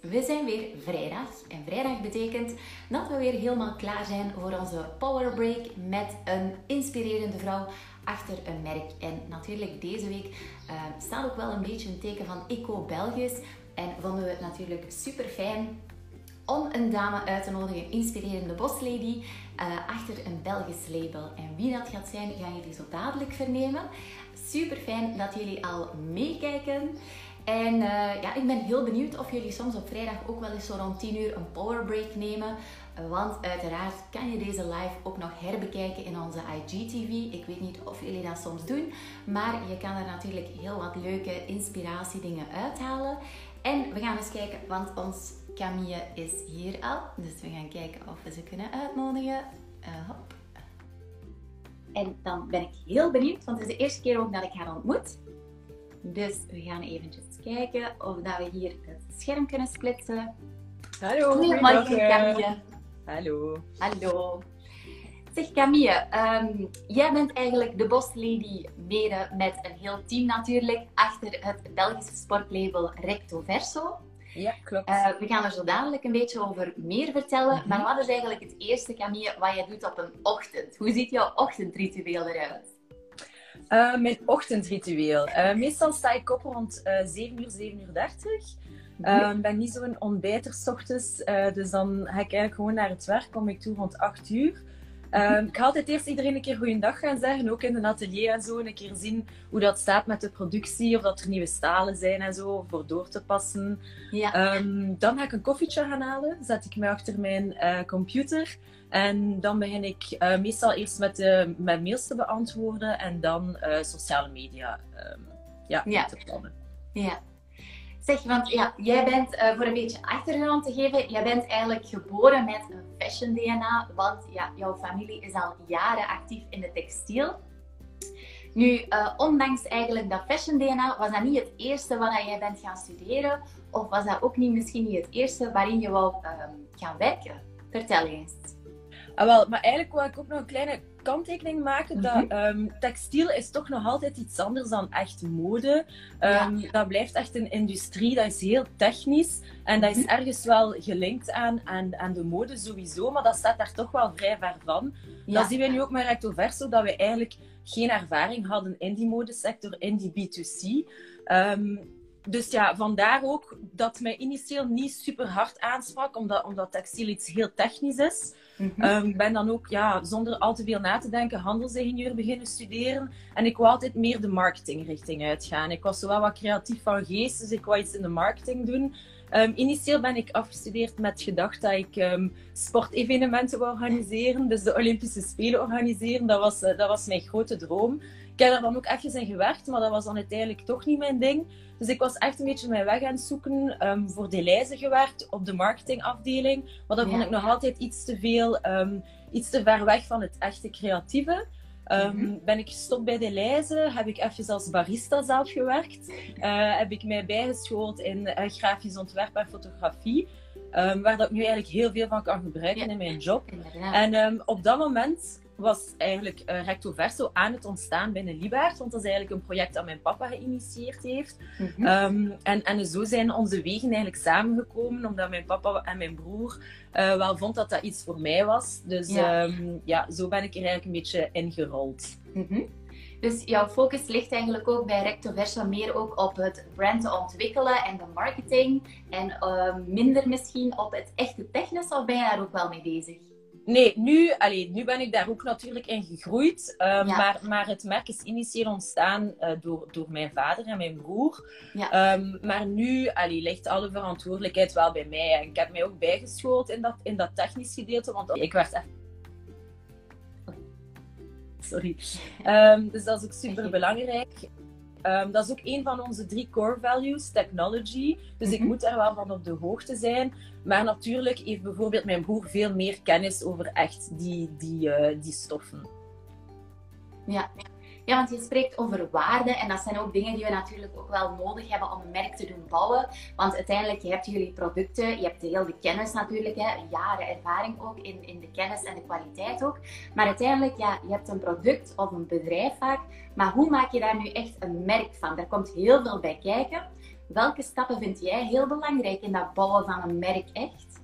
We zijn weer vrijdag. En vrijdag betekent dat we weer helemaal klaar zijn voor onze Power Break met een inspirerende vrouw achter een merk. En natuurlijk deze week uh, staat ook wel een beetje een teken van Eco Belgisch. En vonden we het natuurlijk super fijn om een dame uit te nodigen, een inspirerende boslady, uh, achter een Belgisch label. En wie dat gaat zijn, gaan jullie zo dadelijk vernemen. Super fijn dat jullie al meekijken. En uh, ja, ik ben heel benieuwd of jullie soms op vrijdag ook wel eens zo rond 10 uur een power break nemen. Want uiteraard kan je deze live ook nog herbekijken in onze IGTV. Ik weet niet of jullie dat soms doen, maar je kan er natuurlijk heel wat leuke inspiratiedingen uithalen. En we gaan eens kijken, want ons Camille is hier al. Dus we gaan kijken of we ze kunnen uitnodigen. Uh, hop. En dan ben ik heel benieuwd, want het is de eerste keer ook dat ik haar ontmoet. Dus we gaan eventjes kijken of dat we hier het scherm kunnen splitsen. Hallo. Goedemorgen Camille. Hallo. Hallo. Zeg Camille, um, jij bent eigenlijk de boslady mede met een heel team natuurlijk achter het Belgische sportlabel Recto Verso. Ja, klopt. Uh, we gaan er zo dadelijk een beetje over meer vertellen. Mm -hmm. Maar wat is eigenlijk het eerste, Camille, wat je doet op een ochtend? Hoe ziet jouw ochtendritueel eruit? Uh, mijn ochtendritueel. Uh, meestal sta ik op rond uh, 7 uur, 7 uur 30. Ik ben niet zo'n ontbijter s ochtends, dus dan ga ik eigenlijk gewoon naar het werk. Kom ik toe rond 8 uur. Um, ik ga altijd eerst iedereen een keer goeiedag gaan zeggen, ook in een atelier en zo. Een keer zien hoe dat staat met de productie, of dat er nieuwe stalen zijn en zo, voor door te passen. Ja. Um, dan ga ik een koffietje gaan halen, zet ik me achter mijn computer. En dan begin ik uh, meestal eerst met, de, met mails te beantwoorden en dan uh, sociale media um, ja, ja. te plannen. Ja. Zeg, want ja, jij bent, uh, voor een beetje achtergrond te geven, jij bent eigenlijk geboren met een fashion DNA, want ja, jouw familie is al jaren actief in de textiel. Nu, ondanks eigenlijk dat fashion DNA, was dat niet het eerste wat jij bent gaan studeren? Of was dat ook niet misschien niet het eerste waarin je wou uh, gaan werken? Vertel eens. Ah, wel, maar eigenlijk wil ik ook nog een kleine kanttekening maken. Dat um, textiel is toch nog altijd iets anders dan echt mode. Um, ja. Dat blijft echt een industrie, dat is heel technisch. En dat is ergens wel gelinkt aan, aan, aan de mode sowieso, maar dat staat daar toch wel vrij ver van. Ja. Dat zien we nu ook met Recto Verso, dat we eigenlijk geen ervaring hadden in die modesector, in die B2C. Um, dus ja, vandaar ook dat mij initieel niet super hard aansprak, omdat, omdat textiel iets heel technisch is. Mm ben dan ook, ja, zonder al te veel na te denken, handelsingenieur beginnen studeren. En ik wou altijd meer de marketingrichting uitgaan. Ik was zowel wat creatief van geest, dus ik wou iets in de marketing doen. Um, initieel ben ik afgestudeerd met gedacht dat ik um, sportevenementen wou organiseren. Dus de Olympische Spelen organiseren, dat was, uh, dat was mijn grote droom. Ik heb daar dan ook even in gewerkt, maar dat was dan uiteindelijk toch niet mijn ding. Dus ik was echt een beetje mijn weg aan het zoeken. Um, voor Deleuze gewerkt op de marketingafdeling. Maar dat vond ik nog altijd iets te veel, um, iets te ver weg van het echte creatieve. Um, mm -hmm. Ben ik gestopt bij Deleuze, heb ik even als barista zelf gewerkt. Uh, heb ik mij bijgeschoold in uh, grafisch ontwerp en fotografie. Um, waar dat ik nu eigenlijk heel veel van kan gebruiken ja. in mijn job. En um, op dat moment was eigenlijk uh, Recto Verso aan het ontstaan binnen Libaert. Want dat is eigenlijk een project dat mijn papa geïnitieerd heeft. Mm -hmm. um, en, en zo zijn onze wegen eigenlijk samengekomen. Omdat mijn papa en mijn broer uh, wel vond dat dat iets voor mij was. Dus ja, um, ja zo ben ik er eigenlijk een beetje ingerold. Mm -hmm. Dus jouw focus ligt eigenlijk ook bij Recto Verso meer ook op het brand ontwikkelen en de marketing. En uh, minder misschien op het echte technisch, of ben je daar ook wel mee bezig? Nee, nu, allee, nu ben ik daar ook natuurlijk in gegroeid. Uh, ja. maar, maar het merk is initieel ontstaan uh, door, door mijn vader en mijn broer. Ja. Um, maar nu allee, ligt alle verantwoordelijkheid wel bij mij. En ik heb mij ook bijgeschoold in dat, in dat technisch gedeelte. Want ik werd echt... Sorry. Um, dus dat is ook super belangrijk. Um, dat is ook een van onze drie core values, technology. Dus mm -hmm. ik moet daar wel van op de hoogte zijn. Maar natuurlijk heeft bijvoorbeeld mijn broer veel meer kennis over echt die, die, uh, die stoffen. Ja. Ja, want je spreekt over waarde en dat zijn ook dingen die we natuurlijk ook wel nodig hebben om een merk te doen bouwen. Want uiteindelijk, je hebt jullie producten, je hebt heel de kennis natuurlijk, hè, jaren ervaring ook in, in de kennis en de kwaliteit ook. Maar uiteindelijk, ja, je hebt een product of een bedrijf vaak, maar hoe maak je daar nu echt een merk van? Daar komt heel veel bij kijken. Welke stappen vind jij heel belangrijk in dat bouwen van een merk echt?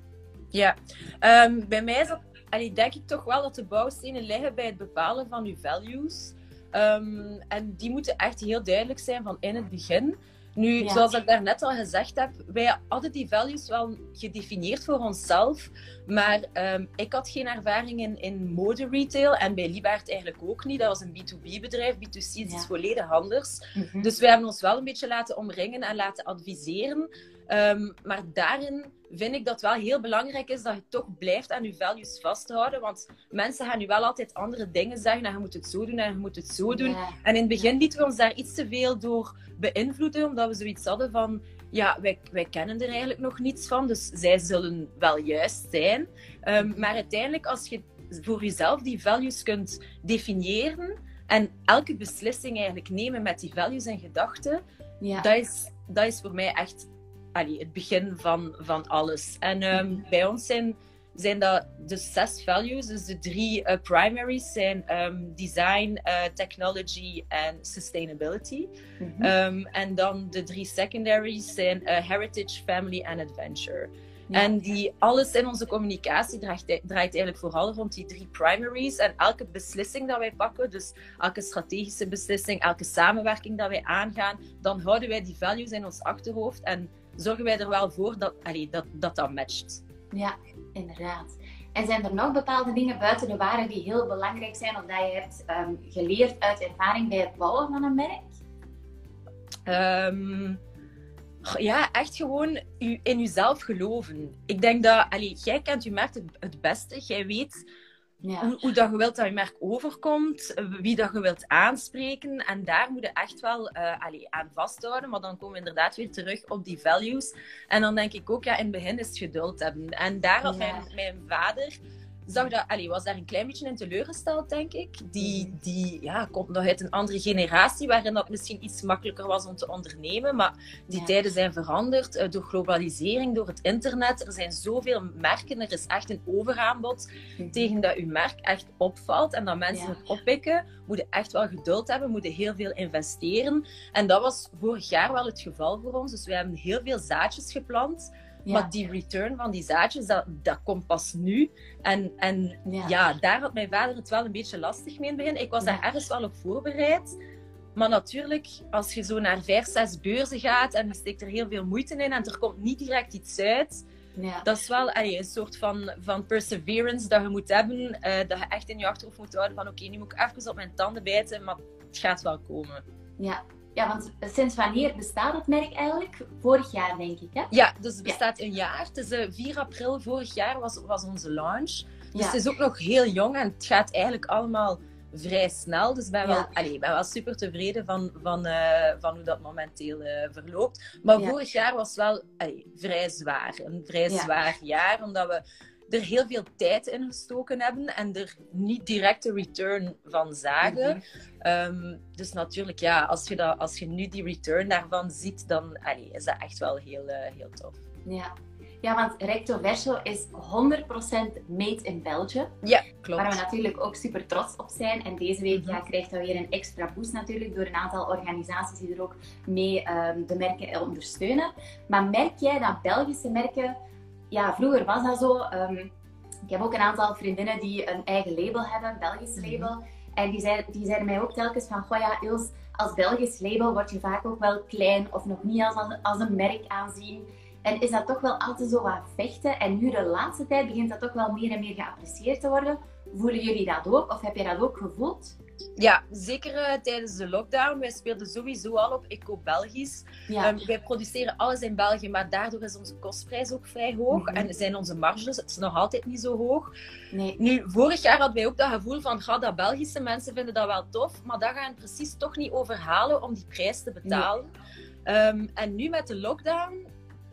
Ja, ehm, bij mij is dat, allee, denk ik toch wel dat de bouwstenen liggen bij het bepalen van je values. Ehm, en die moeten echt heel duidelijk zijn van in het begin. Nu, zoals ik daarnet al gezegd heb, wij hadden die values wel gedefinieerd voor onszelf. Maar um, ik had geen ervaring in, in mode-retail en bij Liebert eigenlijk ook niet. Dat was een B2B-bedrijf. B2C is iets volledig anders. Mhm. Dus wij hebben ons wel een beetje laten omringen en laten adviseren. Um, maar daarin vind ik dat wel heel belangrijk is dat je toch blijft aan je values vasthouden. Want mensen gaan nu wel altijd andere dingen zeggen. En je moet het zo doen en je moet het zo doen. En in het begin lieten we ons daar iets te veel door beïnvloeden. Omdat we zoiets hadden van... Ja, wij, wij kennen er eigenlijk nog niets van. Dus zij zullen wel juist zijn. Um, maar uiteindelijk, als je voor jezelf die values kunt definiëren... En elke beslissing eigenlijk nemen met die values en gedachten... Ja. Dat, is, dat is voor mij echt allee, het begin van, van alles. En um, bij ons zijn, zijn dat de zes values. Dus de drie uh, primaries zijn um, design, uh, technology en sustainability. Mm -hmm. um, en dan de drie secondaries zijn uh, heritage, family en adventure. Ja. En die, alles in onze communicatie draait, draait eigenlijk vooral rond die drie primaries. En elke beslissing dat wij pakken, dus elke strategische beslissing, elke samenwerking dat wij aangaan, dan houden wij die values in ons achterhoofd. En zorgen wij er wel voor dat allee, dat, dat, dat matcht. Ja, inderdaad. En zijn er nog bepaalde dingen buiten de waarde die heel belangrijk zijn of dat je hebt um, geleerd uit ervaring bij het bouwen van een merk? Um, ja, echt gewoon in jezelf geloven. Ik denk dat, jij kent je merk het, het beste. Jij weet ja. Hoe, dat je wilt dat je merk overkomt, wie dat je wilt aanspreken. En daar moet je echt wel uh, aan vasthouden. Maar dan komen we inderdaad weer terug op die values. En dan denk ik ook, ja, in het begin is het geduld hebben. En daar had mijn, mijn vader zag dat, allee, was daar een klein beetje in teleurgesteld, denk ik. Die, mhm. die ja, komt nog uit een andere generatie, waarin dat misschien iets makkelijker was om te ondernemen. Maar die tijden zijn veranderd uh, door globalisering, door het internet. Er zijn zoveel merken, er is echt een overaanbod mhm. tegen dat uw merk echt opvalt en dat mensen het oppikken. Moet je echt wel geduld hebben, moet je heel veel investeren. En dat was vorig jaar wel het geval voor ons. Dus we hebben heel veel zaadjes geplant. Maar die return van die zaadjes, dat, dat komt pas nu. En, en ja. daar had mijn vader het wel een beetje lastig mee in het begin. Ik was daar ergens wel op voorbereid. Maar natuurlijk, als je zo naar vijf, zes beurzen gaat en je steekt er heel veel moeite in en er komt niet direct iets uit, ja. dat is wel een soort van, van perseverance dat je moet hebben. Uh, dat je echt in je achterhoofd moet houden van oké, nu moet ik even op mijn tanden bijten, maar het gaat wel komen. Ja, ja, want sinds wanneer bestaat het merk eigenlijk? Vorig jaar, denk ik, hè? Ja, dus het bestaat een jaar. Het is uh, eh, 4 april vorig jaar was, was onze launch. Dus het is ook nog heel jong en het gaat eigenlijk allemaal vrij snel. Dus ik ben wel, ja. allee, ben wel super tevreden van, van, uh, van hoe dat momenteel uh, verloopt. Maar vorig jaar was wel allee, vrij zwaar. Een vrij zwaar jaar, omdat we er heel veel tijd in gestoken hebben en er niet direct een return van zagen. Mhm. Ehm, dus natuurlijk, ja, als je, dat, als je nu die return daarvan ziet, dan allee, is dat echt wel heel, uh, heel tof. Ja. Ja, want Recto Verso is 100% made in Belgium. Ja, klopt. Waar we natuurlijk ook super trots op zijn. En deze week ja, krijgt dat weer een extra boost natuurlijk door een aantal organisaties die er ook mee um, de merken ondersteunen. Maar merk jij dat Belgische merken ja, vroeger was dat zo. Um, ik heb ook een aantal vriendinnen die een eigen label hebben, een Belgisch mhm. label. En die, zei, die zeiden mij ook telkens van, goh ja, Ils, als Belgisch label word je vaak ook wel klein of nog niet als, als een merk aanzien. En is dat toch wel altijd zo wat vechten. En nu de laatste tijd begint dat toch wel meer en meer geapprecieerd te worden. Voelen jullie dat ook? Of heb je dat ook gevoeld? Ja, zeker uh, tijdens de lockdown. Wij speelden sowieso al op Eco Belgisch. Ja. Um, wij produceren alles in België, maar daardoor is onze kostprijs ook vrij hoog. Mm -hmm. En zijn onze marges het is nog altijd niet zo hoog. Nee. Nu, vorig jaar hadden wij ook dat gevoel van, ga dat Belgische mensen vinden dat wel tof, maar dat gaan precies toch niet overhalen om die prijs te betalen. Nee. Um, en nu met de lockdown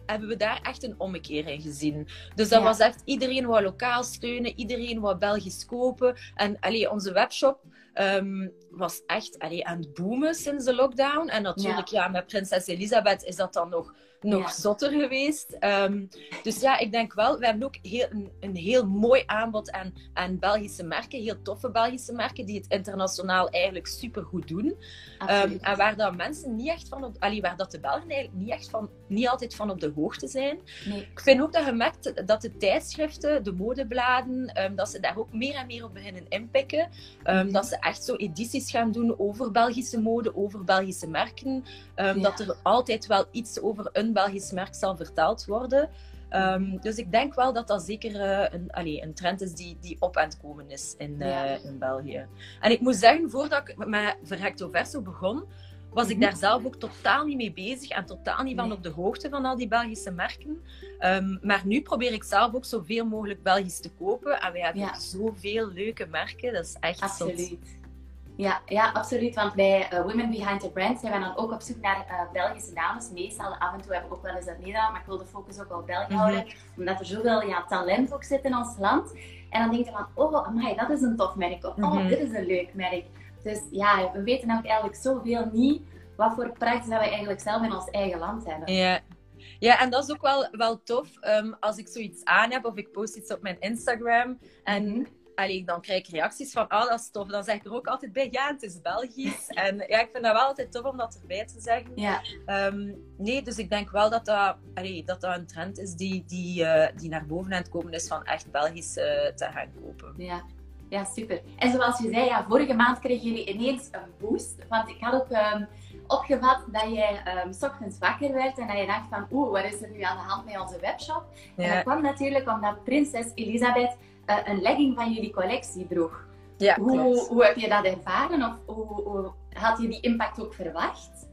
hebben we daar echt een ommekeer in gezien. Dus dat was echt, iedereen wou lokaal steunen, iedereen wou Belgisch kopen. En allee, onze webshop um, was echt allee, aan het boomen sinds de lockdown. En natuurlijk, ja. met prinses Elisabeth is dat dan nog nog zotter geweest. Ehm, dus ja, ik denk wel, we hebben ook heel, een, een, heel mooi aanbod aan, aan Belgische merken, heel toffe Belgische merken, die het internationaal eigenlijk super goed doen. Um, en waar dat mensen niet echt van op, allee, waar dat de Belgen eigenlijk niet echt van, niet altijd van op de hoogte zijn. Nee. Ik vind ook dat je merkt dat de tijdschriften, de modebladen, um, dat ze daar ook meer en meer op beginnen inpikken. Mhm. Dat ze echt zo edities gaan doen over Belgische mode, over Belgische merken. Dat er altijd wel iets over een Belgisch merk zal vertaald worden. Ehm, dus ik denk wel dat dat zeker uh, een, allez, een trend is die, die op aan het komen is in, uh, in België. En ik moet zeggen, voordat ik met Verrecto Verso begon, was ik mhm. daar zelf ook totaal niet mee bezig en totaal niet van op de hoogte van al die Belgische merken. Um, maar nu probeer ik zelf ook zoveel mogelijk Belgisch te kopen. En wij hebben ja. zoveel leuke merken. Dat is echt Absoluut. Ja, ja, absoluut. Want bij uh, Women Behind the Brand zijn we dan ook op zoek naar uh, Belgische dames. Meestal, af en toe hebben we ook wel eens uit Nederland, maar ik wil de focus ook op België mhm. houden. Omdat er zoveel ja, talent ook zit in ons land. En dan denk je van, oh, amai, dat is een tof merk. Of, oh, mhm. dit is een leuk merk. Dus ja, we weten ook eigenlijk zoveel niet wat voor praktijk dat we eigenlijk zelf in ons eigen land hebben. Ja. Ja, en dat is ook wel, wel tof. Um, als ik zoiets aan heb of ik post iets op mijn Instagram en mhm allee, dan krijg ik reacties van, oh, dat is tof. Dan zeg ik er ook altijd bij, ja, het is Belgisch. en ja, ik vind dat wel altijd tof om dat erbij te zeggen. Ja. Ehm, nee, dus ik denk wel dat dat, allee, dat, dat een trend is die, die, uh, die naar boven aan het komen is van echt Belgisch uh, te gaan kopen. Ja. Ja, super. En zoals je zei, ja, vorige maand kregen jullie ineens een boost. Want ik had ook um, opgevat dat jij um, s ochtends wakker werd en dat je dacht van oeh, wat is er nu aan de hand met onze webshop? En dat kwam natuurlijk omdat prinses Elisabeth uh, een legging van jullie collectie droeg. Ja, hoe, hoe heb je dat ervaren? Of hoe, hoe, had je die impact ook verwacht?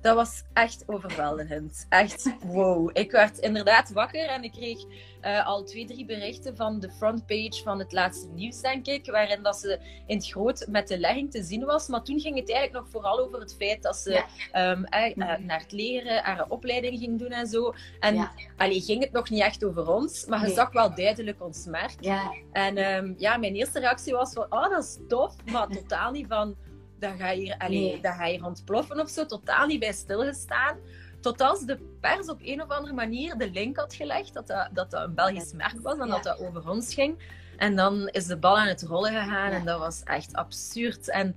Dat was echt overweldigend. Echt wow. Ik werd inderdaad wakker en ik kreeg uh, al twee, drie berichten van de frontpage van het laatste nieuws, denk ik. Waarin dat ze in het groot met de legging te zien was. Maar toen ging het eigenlijk nog vooral over het feit dat ze ehm, eh, mhm. naar het leren, haar opleiding ging doen en zo. En ja. ging het nog niet echt over ons, maar je zag wel duidelijk ons merk. Ja. En um, ja, mijn eerste reactie was van, oh, dat is tof, maar totaal niet van dat ga je hier, allee, nee. dat ga ontploffen of zo. Totaal niet bij stilgestaan. Tot als de pers op een of andere manier de link had gelegd dat dat, dat, dat een Belgisch merk was en dat dat over ons ging. En dan is de bal aan het rollen gegaan en dat was echt absurd. En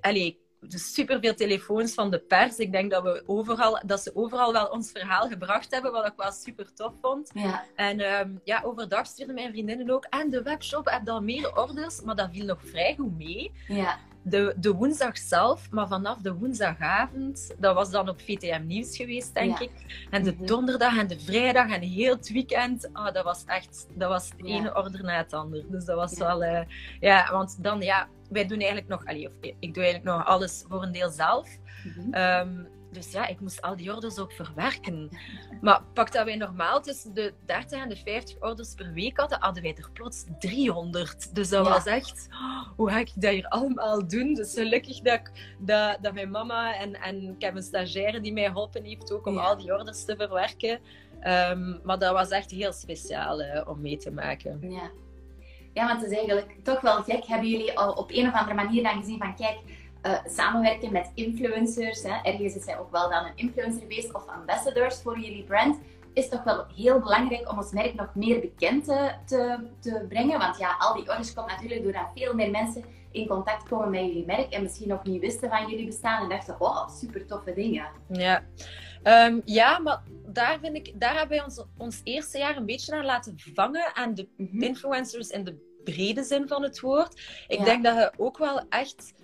allee, dus superveel telefoons van de pers. Ik denk dat, we overal, dat ze overal wel ons verhaal gebracht hebben, wat ik wel super tof vond. Ja. En um, ja, overdag stuurden mijn vriendinnen ook. En de webshop heeft al meer orders, maar dat viel nog vrij goed mee. Ja de, de woensdag zelf, maar vanaf de woensdagavond, dat was dan op VTM Nieuws geweest, denk ik. En de mhm. donderdag en de vrijdag en heel het weekend, oh, dat was echt, dat was het ene order na het ander. Dus dat was wel, uh, ja, want dan, ja, wij doen eigenlijk nog, allee, of ik doe eigenlijk nog alles voor een deel zelf. Mm dus ja, ik moest al die orders ook verwerken. Maar pak dat wij normaal tussen de 30 en de 50 orders per week hadden, hadden wij er plots 300. Dus dat was echt, oh, hoe ga ik dat hier allemaal doen? Dus gelukkig dat, ik, dat, dat mijn mama en, en ik heb een stagiaire die mij geholpen heeft ook om al die orders te verwerken. Um, maar dat was echt heel speciaal uh, om mee te maken. Ja. ja, want het is eigenlijk toch wel gek. Hebben jullie al op een of andere manier dan gezien van, kijk, uh, samenwerken met influencers. Hè. Ergens is hij ook wel dan een influencer geweest of ambassadors voor jullie brand. Is toch wel heel belangrijk om ons merk nog meer bekend te, te, brengen. Want ja, al die orders komen natuurlijk doordat veel meer mensen in contact komen met jullie merk en misschien nog niet wisten van jullie bestaan en dachten, oh, super toffe dingen. Ja. Um, ja, maar daar, vind ik, daar hebben wij ons, ons eerste jaar een beetje aan laten vangen aan de mhm. influencers in de brede zin van het woord. Ik denk dat je ook wel echt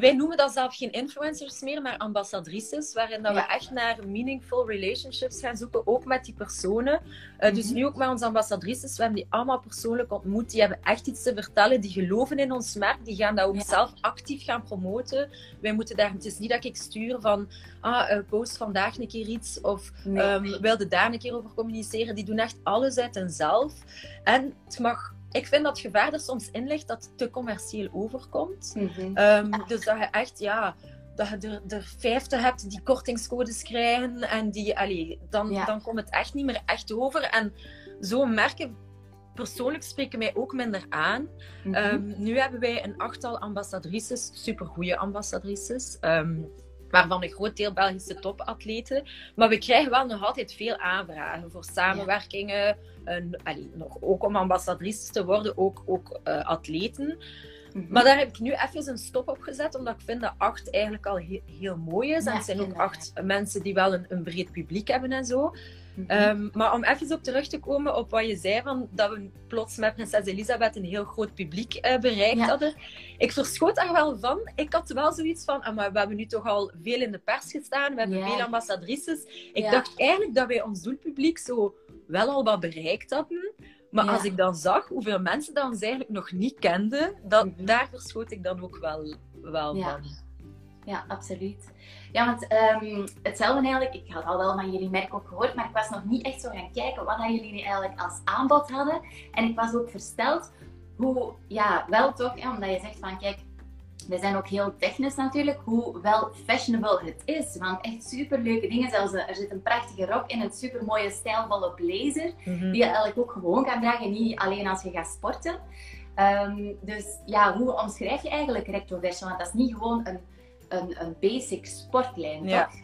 wij noemen dat zelf geen influencers meer, maar ambassadrices, waarin dat we echt naar meaningful relationships gaan zoeken, ook met die personen. Uh, Dus mhm. nu ook met onze ambassadrices, we hebben die allemaal persoonlijk ontmoet, die hebben echt iets te vertellen, die geloven in ons merk, die gaan dat ook zelf actief gaan promoten. Wij moeten daar, het is niet dat ik stuur van, ah, uh, post vandaag een keer iets, of nee. um, wilde daar een keer over communiceren. Die doen echt alles uit zelf. En het mag ik vind dat gevaar er soms in ligt dat het te commercieel overkomt. Mhm. Ehm, dus dat je echt, ja, dat je er, er 50 hebt die kortingscodes krijgen. En die, allee, dan, dan komt het echt niet meer echt over. En zo merken persoonlijk spreken mij ook minder aan. Mhm. Ehm, nu hebben wij een achttal ambassadrices, supergoeie ambassadrices. Ehm, waarvan een groot deel Belgische topatleten. Maar we krijgen wel nog altijd veel aanvragen voor samenwerkingen. En, nog, ook om ambassadrices te worden, ook, ook uh, atleten. Mhm. Maar daar heb ik nu even een stop op gezet, omdat ik vind dat acht eigenlijk al heel, mooi is. en het zijn ook acht mensen die wel een, een breed publiek hebben en zo. Mhm. Ehm, maar om even op terug te komen op wat je zei, van dat we plots met prinses Elisabeth een heel groot publiek uh, bereikt hadden. Ik verschoot daar wel van. Ik had wel zoiets van, ah, maar we hebben nu toch al veel in de pers gestaan, we hebben veel ambassadrices. Ik dacht eigenlijk dat wij ons doelpubliek zo wel al wat bereikt hadden. Maar als ik dan zag hoeveel mensen dat ons eigenlijk nog niet kenden, dat, mhm. daar verschoot ik dan ook wel, wel van. Ja, absoluut. Ja, want um, hetzelfde eigenlijk, ik had al wel van jullie merk ook gehoord, maar ik was nog niet echt zo gaan kijken wat jullie nu eigenlijk als aanbod hadden. En ik was ook versteld hoe, ja, wel toch, ja, omdat je zegt van kijk, we zijn ook heel technisch natuurlijk, hoe wel fashionable het is. Want echt super leuke dingen. Zelfs eh, er zit een prachtige rok in, een super mooie stijlvolle blazer. Mhm. Die je eigenlijk ook gewoon kan dragen, niet alleen als je gaat sporten. Um, dus ja, hoe omschrijf je eigenlijk recto verso? Want dat is niet gewoon een een, een basic sportlijn, ja. toch?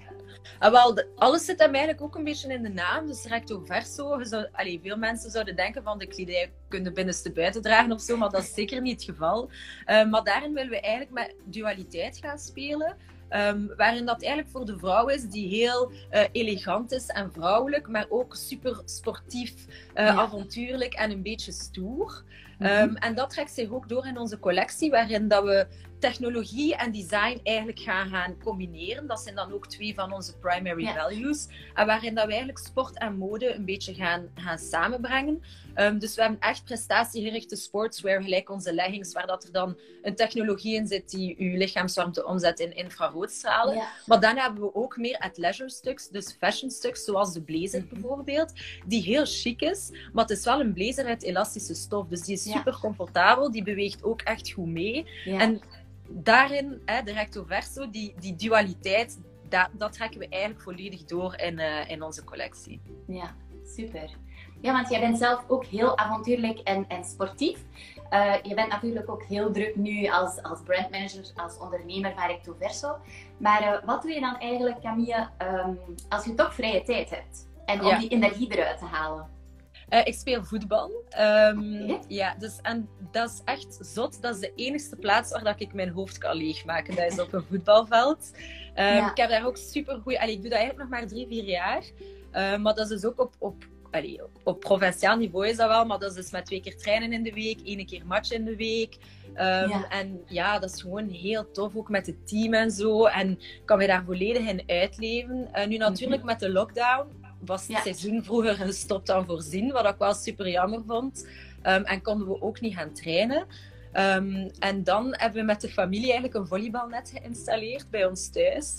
Ah, wel, alles zit hem eigenlijk ook een beetje in de naam. Dus recto verso. Zou, allee, veel mensen zouden denken van de kledij kunnen binnenste buiten dragen of zo, maar dat is zeker niet het geval. Uh, maar daarin willen we eigenlijk met dualiteit gaan spelen. Um, waarin dat eigenlijk voor de vrouw is die heel uh, elegant is en vrouwelijk, maar ook super sportief, uh, avontuurlijk en een beetje stoer. Um, en dat trekt zich ook door in onze collectie, waarin dat we technologie en design eigenlijk gaan gaan combineren. Dat zijn dan ook twee van onze primary values. En waarin dat we eigenlijk sport en mode een beetje gaan, gaan samenbrengen. Um, dus we hebben echt prestatiegerichte sportswear, gelijk onze leggings, waar dat er dan een technologie in zit die uw lichaamswarmte omzet in infraroodstralen. Maar dan hebben we ook meer athleisure stuks, dus fashion stuks, zoals de blazer mhm. bijvoorbeeld, die heel chic is, maar het is wel een blazer uit elastische stof. Dus die is super comfortabel, die beweegt ook echt goed mee. En daarin, hè, de recto verso, die, die dualiteit, dat, dat trekken we eigenlijk volledig door in, uh, in onze collectie. Ja, super. Ja, want jij bent zelf ook heel avontuurlijk en, en sportief. Uh, je bent natuurlijk ook heel druk nu als, als brandmanager, als ondernemer van Recto Verso. Maar uh, wat doe je dan eigenlijk, Camille, um, als je toch vrije tijd hebt? En om die energie eruit te halen? Uh, ik speel voetbal. Um, ja, dus, en dat is echt zot. Dat is de enige plaats waar dat ik mijn hoofd kan leegmaken. Dat is op een voetbalveld. Um, Ik heb daar ook super goed. Ik doe dat eigenlijk nog maar drie, vier jaar. Uh, maar dat is dus ook op, op, allee, op provinciaal niveau is dat wel. Maar dat is dus met twee keer trainen in de week, één keer match in de week. Um, ja. En ja, dat is gewoon heel tof, ook met het team en zo. En kan mij daar volledig in uitleven. Uh, nu natuurlijk mhm. met de lockdown was het seizoen vroeger gestopt dan voorzien, wat ik wel super jammer vond. Um, en konden we ook niet gaan trainen. Um, en dan hebben we met de familie eigenlijk een volleybalnet geïnstalleerd bij ons thuis.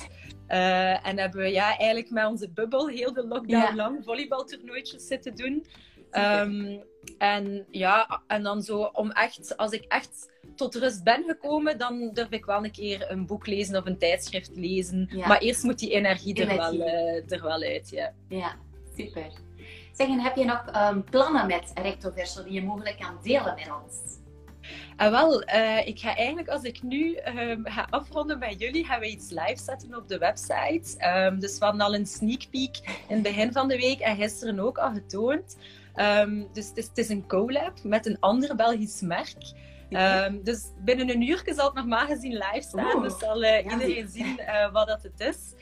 Uh, en hebben we ja, eigenlijk met onze bubbel heel de lockdown ja. lang volleybaltoernooitjes zitten doen. Um, en ja, en dan zo om echt, als ik echt tot rust ben gekomen, dan durf ik wel een keer een boek lezen of een tijdschrift lezen. Maar eerst moet die energie, Er, wel, uh, er wel uit. Ja, ja super. Zeg, en heb je nog um, plannen met Recto Verso die je mogelijk kan delen met ons? Uh, wel, uh, ik ga eigenlijk als ik nu um, ga afronden bij jullie, gaan we iets live zetten op de website. Um, dus we hadden al een sneak peek in het begin van de week en gisteren ook al getoond. Um, dus het is, het is, een collab met een ander Belgisch merk. Um, dus binnen een uur zal het nog maar gezien live staan. Dus zal uh, iedereen zien uh, wat dat het is.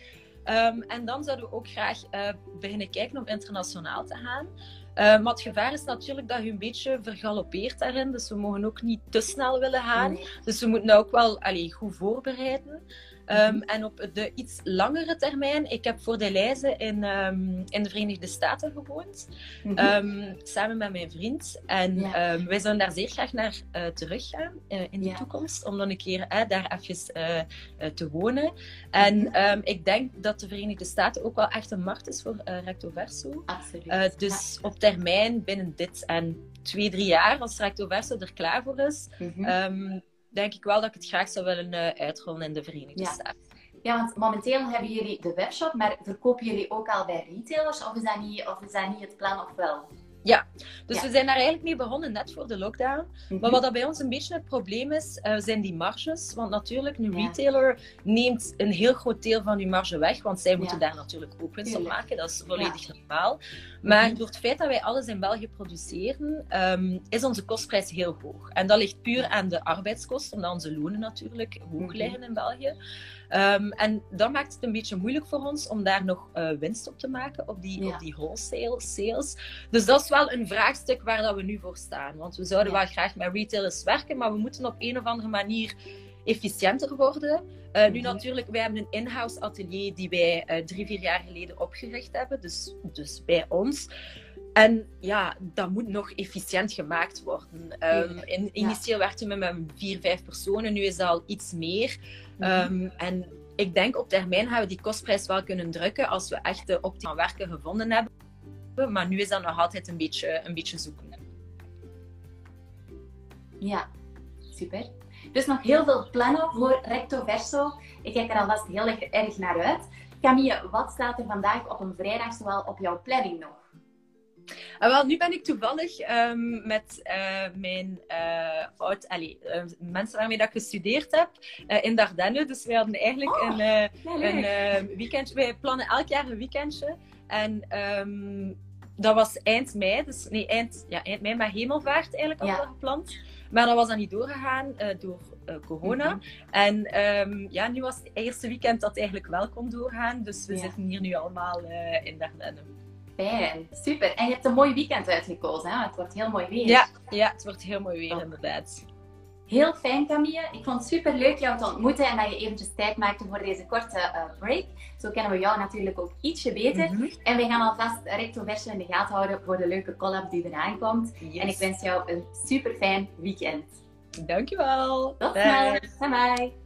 Um, en dan zouden we ook graag uh, beginnen kijken om internationaal te gaan. maar het gevaar is natuurlijk dat je een beetje vergalopeert daarin. Dus we mogen ook niet te snel willen gaan. Nee. Dus we moeten nou ook wel allee, goed voorbereiden. Um, en op de iets langere termijn, ik heb voor de lijzen in, um, in de Verenigde Staten gewoond, mm -hmm. um, samen met mijn vriend. En ja. wij zouden daar zeer graag naar uh, teruggaan uh, in de ja. toekomst, om dan een keer uh, daar even te wonen. En -hmm. ik denk dat de Verenigde Staten ook wel echt een markt is voor recto verso. Absoluut. dus op termijn, binnen dit en twee, drie jaar, als recto verso er klaar voor is, mm -hmm denk ik wel dat ik het graag zou willen uh, uitrollen in de Verenigde ja. Staten. Ja, want momenteel hebben jullie de webshop, maar verkopen jullie ook al bij retailers? Of is dat niet, of is dat niet het plan, of wel? Ja, dus we zijn daar eigenlijk mee begonnen net voor de lockdown. Maar mhm. wat dat bij ons een beetje het probleem is, uh, zijn die marges. Want natuurlijk, een retailer neemt een heel groot deel van die marge weg, want zij moeten daar natuurlijk ook winst op maken. Dat is volledig normaal. Maar mhm. door het feit dat wij alles in België produceren, um, is onze kostprijs heel hoog. En dat ligt puur aan de arbeidskosten, omdat onze lonen natuurlijk hoog mhm. liggen in België. Um, en dat maakt het een beetje moeilijk voor ons om daar nog uh, winst op te maken, op die, op die wholesale sales. Dus dat is wel een vraagstuk waar dat we nu voor staan. Want we zouden wel graag met retailers werken, maar we moeten op een of andere manier efficiënter worden. Uh, nu mhm. natuurlijk, wij hebben een in-house atelier die wij uh, drie, vier jaar geleden opgericht hebben. Dus, dus bij ons. En ja, dat moet nog efficiënt gemaakt worden. Um, in, initieel ja. werkten we met vier, vijf personen. Nu is dat al iets meer. Um, en ik denk op termijn gaan we die kostprijs wel kunnen drukken als we echt de optimale werken gevonden hebben. Maar nu is dat nog altijd een beetje, een beetje zoeken. Ja, super. Dus nog heel veel plannen voor Recto Verso. Ik kijk er alvast heel erg naar uit. Camille, wat staat er vandaag op een vrijdag zoal op jouw planning nog? Ah, wel, nu ben ik toevallig um, met uh, mijn uh, oud, allee, uh, mensen waarmee dat ik gestudeerd heb in Dardenne. Dus we hadden eigenlijk oh, een, een weekend. Wij plannen elk jaar een weekendje. En um, dat was eind mei, dus nee, eind, ja, eind mei met hemelvaart eigenlijk al gepland. Maar dat was dan niet doorgegaan door corona. Mm -hmm. En um, ja, nu was het eerste weekend dat eigenlijk wel kon doorgaan. Dus we ja. zitten hier nu allemaal in Dardenne. Fijn, super. En je hebt een mooi weekend uitgekozen, hè? Het wordt heel mooi weer. Ja, ja het wordt heel mooi weer, oh. inderdaad. Heel fijn, Camille. Ik vond het super leuk jou te ontmoeten en dat je eventjes tijd maakte voor deze korte uh, break. Zo kennen we jou natuurlijk ook ietsje beter. Mm -hmm. En we gaan alvast Recto Verso in de gaten houden voor de leuke collab die eraan komt. Yes. En ik wens jou een super fijn weekend. Dankjewel. Tot snel. Bye bye.